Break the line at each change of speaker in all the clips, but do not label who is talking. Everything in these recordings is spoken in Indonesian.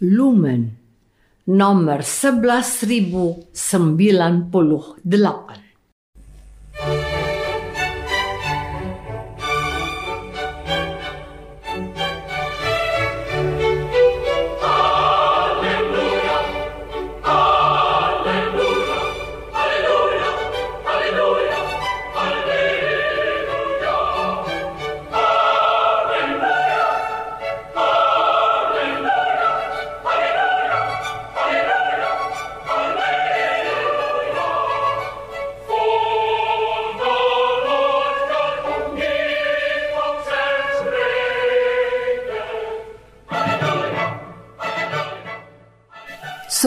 Lumen nomor 11098.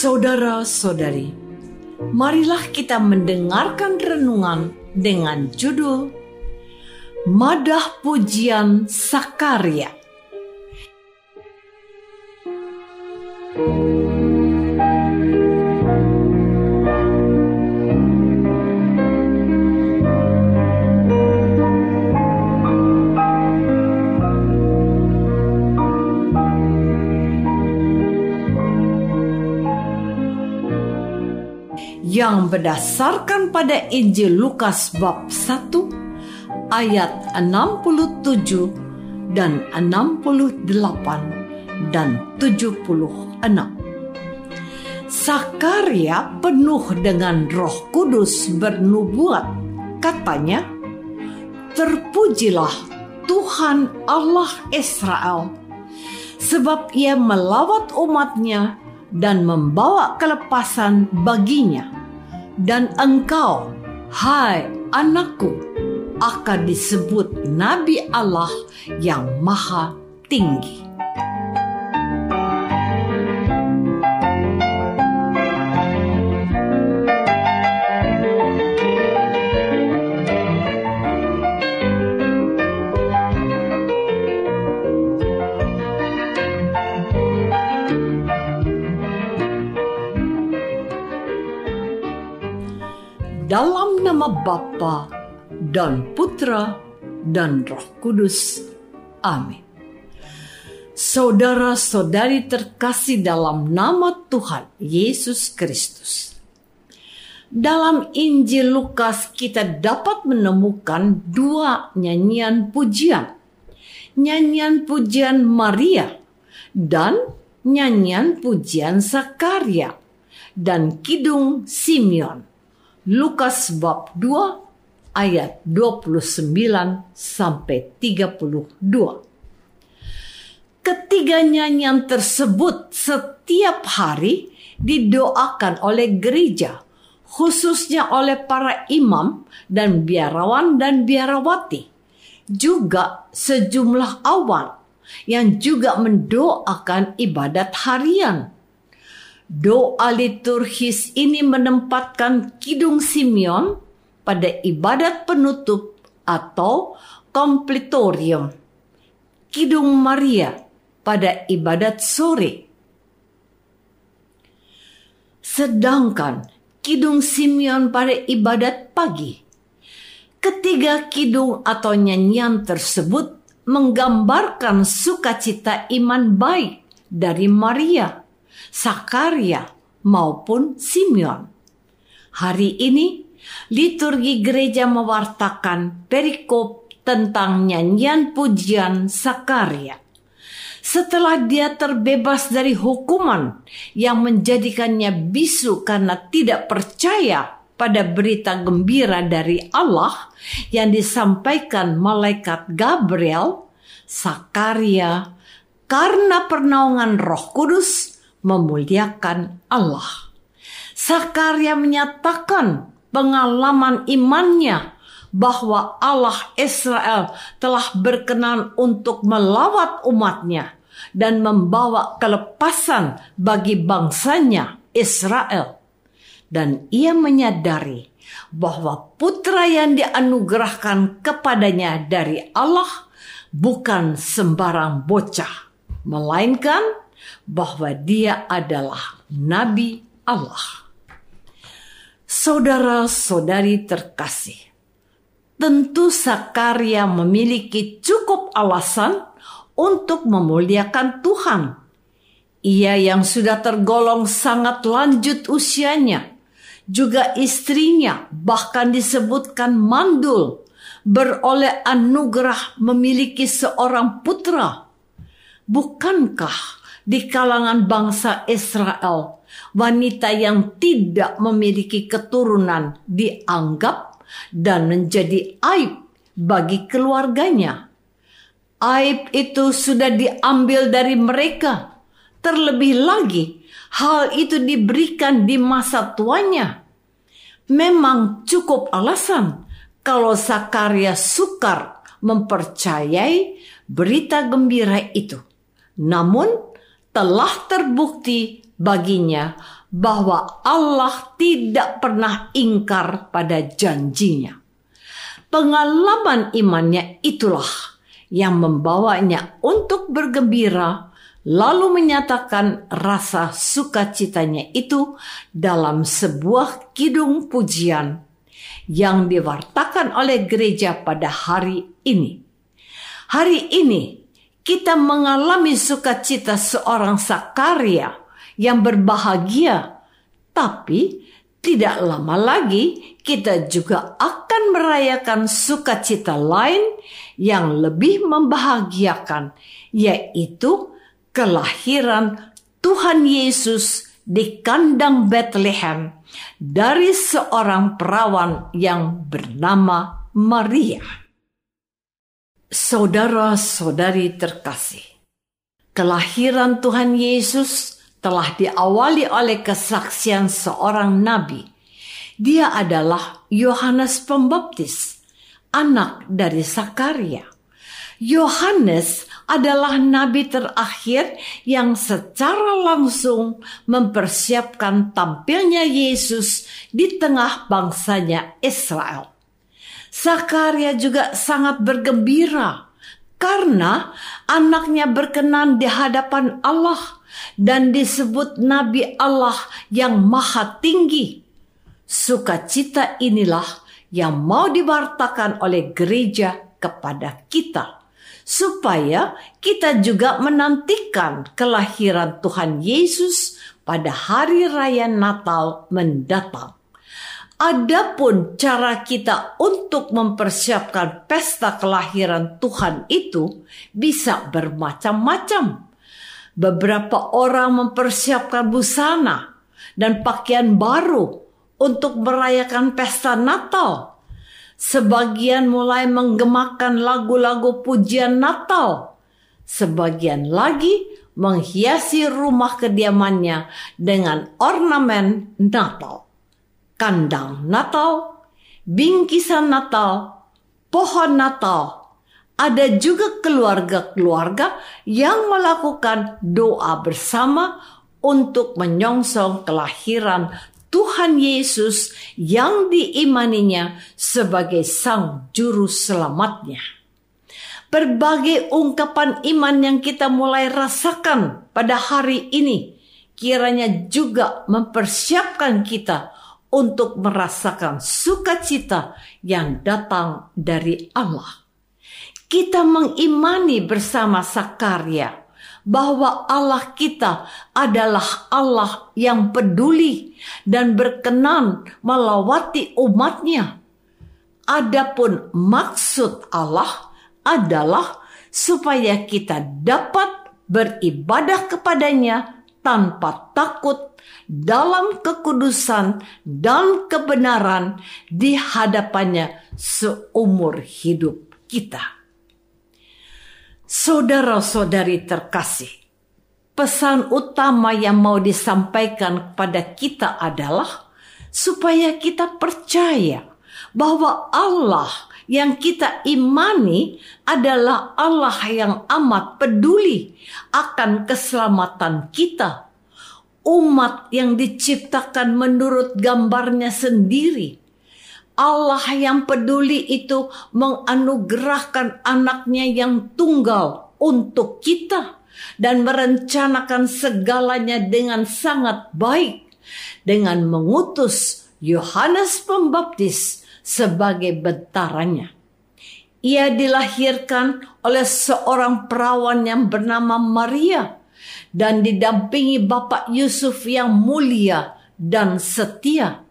Saudara-saudari, marilah kita mendengarkan renungan dengan judul Madah Pujian Sakaria. Yang berdasarkan pada Injil Lukas bab 1 ayat 67 dan 68 dan 76. Sakaria penuh dengan roh kudus bernubuat. Katanya, Terpujilah Tuhan Allah Israel, sebab ia melawat umatnya dan membawa kelepasan baginya dan engkau, hai anakku, akan disebut Nabi Allah yang Maha Tinggi. Dalam nama Bapa dan Putra dan Roh Kudus. Amin. Saudara-saudari terkasih dalam nama Tuhan Yesus Kristus. Dalam Injil Lukas kita dapat menemukan dua nyanyian pujian. Nyanyian pujian Maria dan nyanyian pujian Zakaria dan kidung Simeon Lukas bab 2 ayat 29 sampai 32. Ketiga nyanyian tersebut setiap hari didoakan oleh gereja, khususnya oleh para imam dan biarawan dan biarawati. Juga sejumlah awal yang juga mendoakan ibadat harian Doa liturgis ini menempatkan Kidung Simeon pada ibadat penutup atau komplitorium. Kidung Maria pada ibadat sore. Sedangkan Kidung Simeon pada ibadat pagi. Ketiga kidung atau nyanyian tersebut menggambarkan sukacita iman baik dari Maria Sakaria maupun Simeon. Hari ini liturgi gereja mewartakan perikop tentang nyanyian pujian Sakaria. setelah dia terbebas dari hukuman yang menjadikannya bisu karena tidak percaya pada berita gembira dari Allah yang disampaikan malaikat Gabriel, Sakaria, karena pernaungan Roh Kudus memuliakan Allah. Sakaria menyatakan pengalaman imannya bahwa Allah Israel telah berkenan untuk melawat umatnya dan membawa kelepasan bagi bangsanya Israel. Dan ia menyadari bahwa putra yang dianugerahkan kepadanya dari Allah bukan sembarang bocah, melainkan bahwa dia adalah nabi Allah. Saudara-saudari terkasih, tentu Sakaria memiliki cukup alasan untuk memuliakan Tuhan. Ia yang sudah tergolong sangat lanjut usianya, juga istrinya bahkan disebutkan mandul, beroleh anugerah memiliki seorang putra. Bukankah di kalangan bangsa Israel, wanita yang tidak memiliki keturunan dianggap dan menjadi aib bagi keluarganya. Aib itu sudah diambil dari mereka. Terlebih lagi, hal itu diberikan di masa tuanya. Memang cukup alasan kalau Sakaria sukar mempercayai berita gembira itu. Namun, telah terbukti baginya bahwa Allah tidak pernah ingkar pada janjinya. Pengalaman imannya itulah yang membawanya untuk bergembira, lalu menyatakan rasa sukacitanya itu dalam sebuah kidung pujian yang diwartakan oleh gereja pada hari ini. Hari ini kita mengalami sukacita seorang Sakaria yang berbahagia, tapi tidak lama lagi kita juga akan merayakan sukacita lain yang lebih membahagiakan, yaitu kelahiran Tuhan Yesus di kandang Bethlehem dari seorang perawan yang bernama Maria. Saudara-saudari terkasih, kelahiran Tuhan Yesus telah diawali oleh kesaksian seorang nabi. Dia adalah Yohanes Pembaptis, anak dari Sakaria. Yohanes adalah nabi terakhir yang secara langsung mempersiapkan tampilnya Yesus di tengah bangsanya Israel. Sakaria juga sangat bergembira karena anaknya berkenan di hadapan Allah dan disebut nabi Allah yang maha tinggi. Sukacita inilah yang mau diwartakan oleh gereja kepada kita supaya kita juga menantikan kelahiran Tuhan Yesus pada hari raya Natal mendatang. Adapun cara kita untuk mempersiapkan pesta kelahiran Tuhan itu bisa bermacam-macam. Beberapa orang mempersiapkan busana dan pakaian baru untuk merayakan pesta Natal. Sebagian mulai menggemakan lagu-lagu pujian Natal. Sebagian lagi menghiasi rumah kediamannya dengan ornamen Natal. Kandang Natal, bingkisan Natal, pohon Natal, ada juga keluarga-keluarga yang melakukan doa bersama untuk menyongsong kelahiran Tuhan Yesus yang diimaninya sebagai Sang Juru Selamatnya. Berbagai ungkapan iman yang kita mulai rasakan pada hari ini kiranya juga mempersiapkan kita untuk merasakan sukacita yang datang dari Allah kita mengimani bersama Sakarya bahwa Allah kita adalah Allah yang peduli dan berkenan melawati umatnya. Adapun maksud Allah adalah supaya kita dapat beribadah kepadanya tanpa takut dalam kekudusan dan kebenaran di hadapannya seumur hidup kita. Saudara-saudari terkasih, pesan utama yang mau disampaikan kepada kita adalah supaya kita percaya bahwa Allah yang kita imani adalah Allah yang amat peduli akan keselamatan kita. Umat yang diciptakan menurut gambarnya sendiri Allah yang peduli itu menganugerahkan anaknya yang tunggal untuk kita dan merencanakan segalanya dengan sangat baik dengan mengutus Yohanes Pembaptis sebagai bentaranya. Ia dilahirkan oleh seorang perawan yang bernama Maria dan didampingi Bapak Yusuf yang mulia dan setia.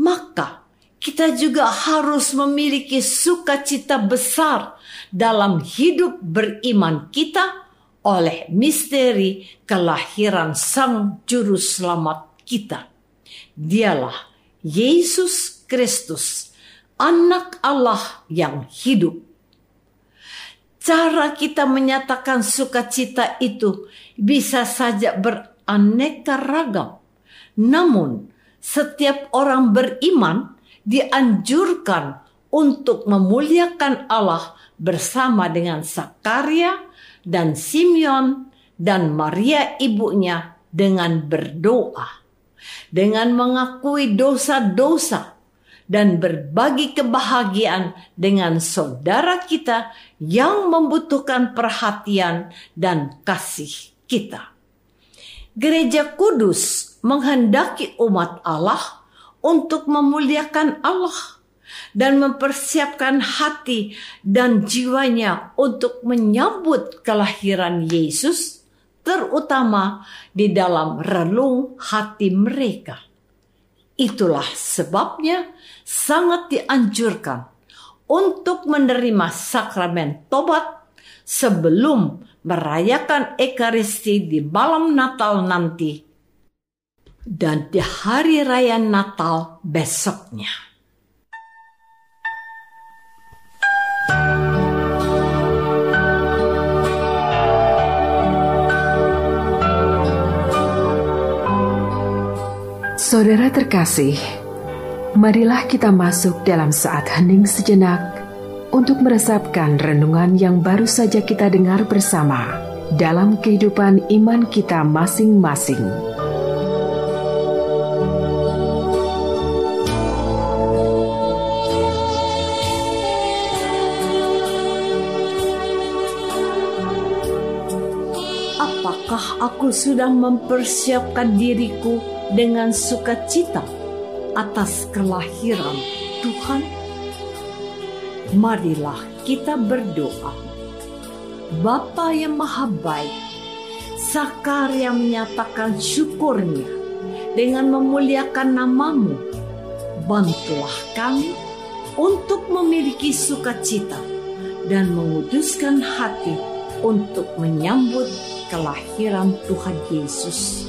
Maka kita juga harus memiliki sukacita besar dalam hidup beriman kita oleh misteri kelahiran Sang Juru Selamat kita. Dialah Yesus Kristus, Anak Allah yang hidup. Cara kita menyatakan sukacita itu bisa saja beraneka ragam. Namun, setiap orang beriman dianjurkan untuk memuliakan Allah bersama dengan Sakaria dan Simeon dan Maria ibunya dengan berdoa, dengan mengakui dosa-dosa dan berbagi kebahagiaan dengan saudara kita yang membutuhkan perhatian dan kasih kita. Gereja Kudus menghendaki umat Allah untuk memuliakan Allah dan mempersiapkan hati dan jiwanya untuk menyambut kelahiran Yesus, terutama di dalam relung hati mereka. Itulah sebabnya sangat dianjurkan untuk menerima sakramen tobat sebelum merayakan Ekaristi di malam Natal nanti dan di hari raya Natal besoknya.
Saudara terkasih, marilah kita masuk dalam saat hening sejenak untuk meresapkan renungan yang baru saja kita dengar bersama dalam kehidupan iman kita masing-masing.
aku sudah mempersiapkan diriku dengan sukacita atas kelahiran Tuhan? Marilah kita berdoa. Bapa yang maha baik, Sakaria menyatakan syukurnya dengan memuliakan namamu. Bantulah kami untuk memiliki sukacita dan menguduskan hati untuk menyambut kelahiran Tuhan Yesus,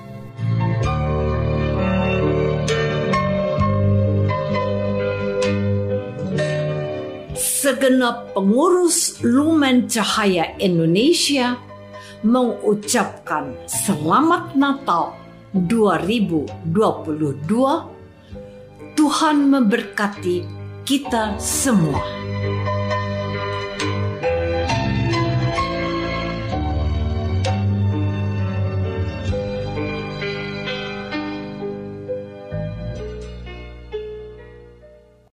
Segenap pengurus Lumen Cahaya Indonesia mengucapkan Selamat Natal 2022. Tuhan memberkati kita semua.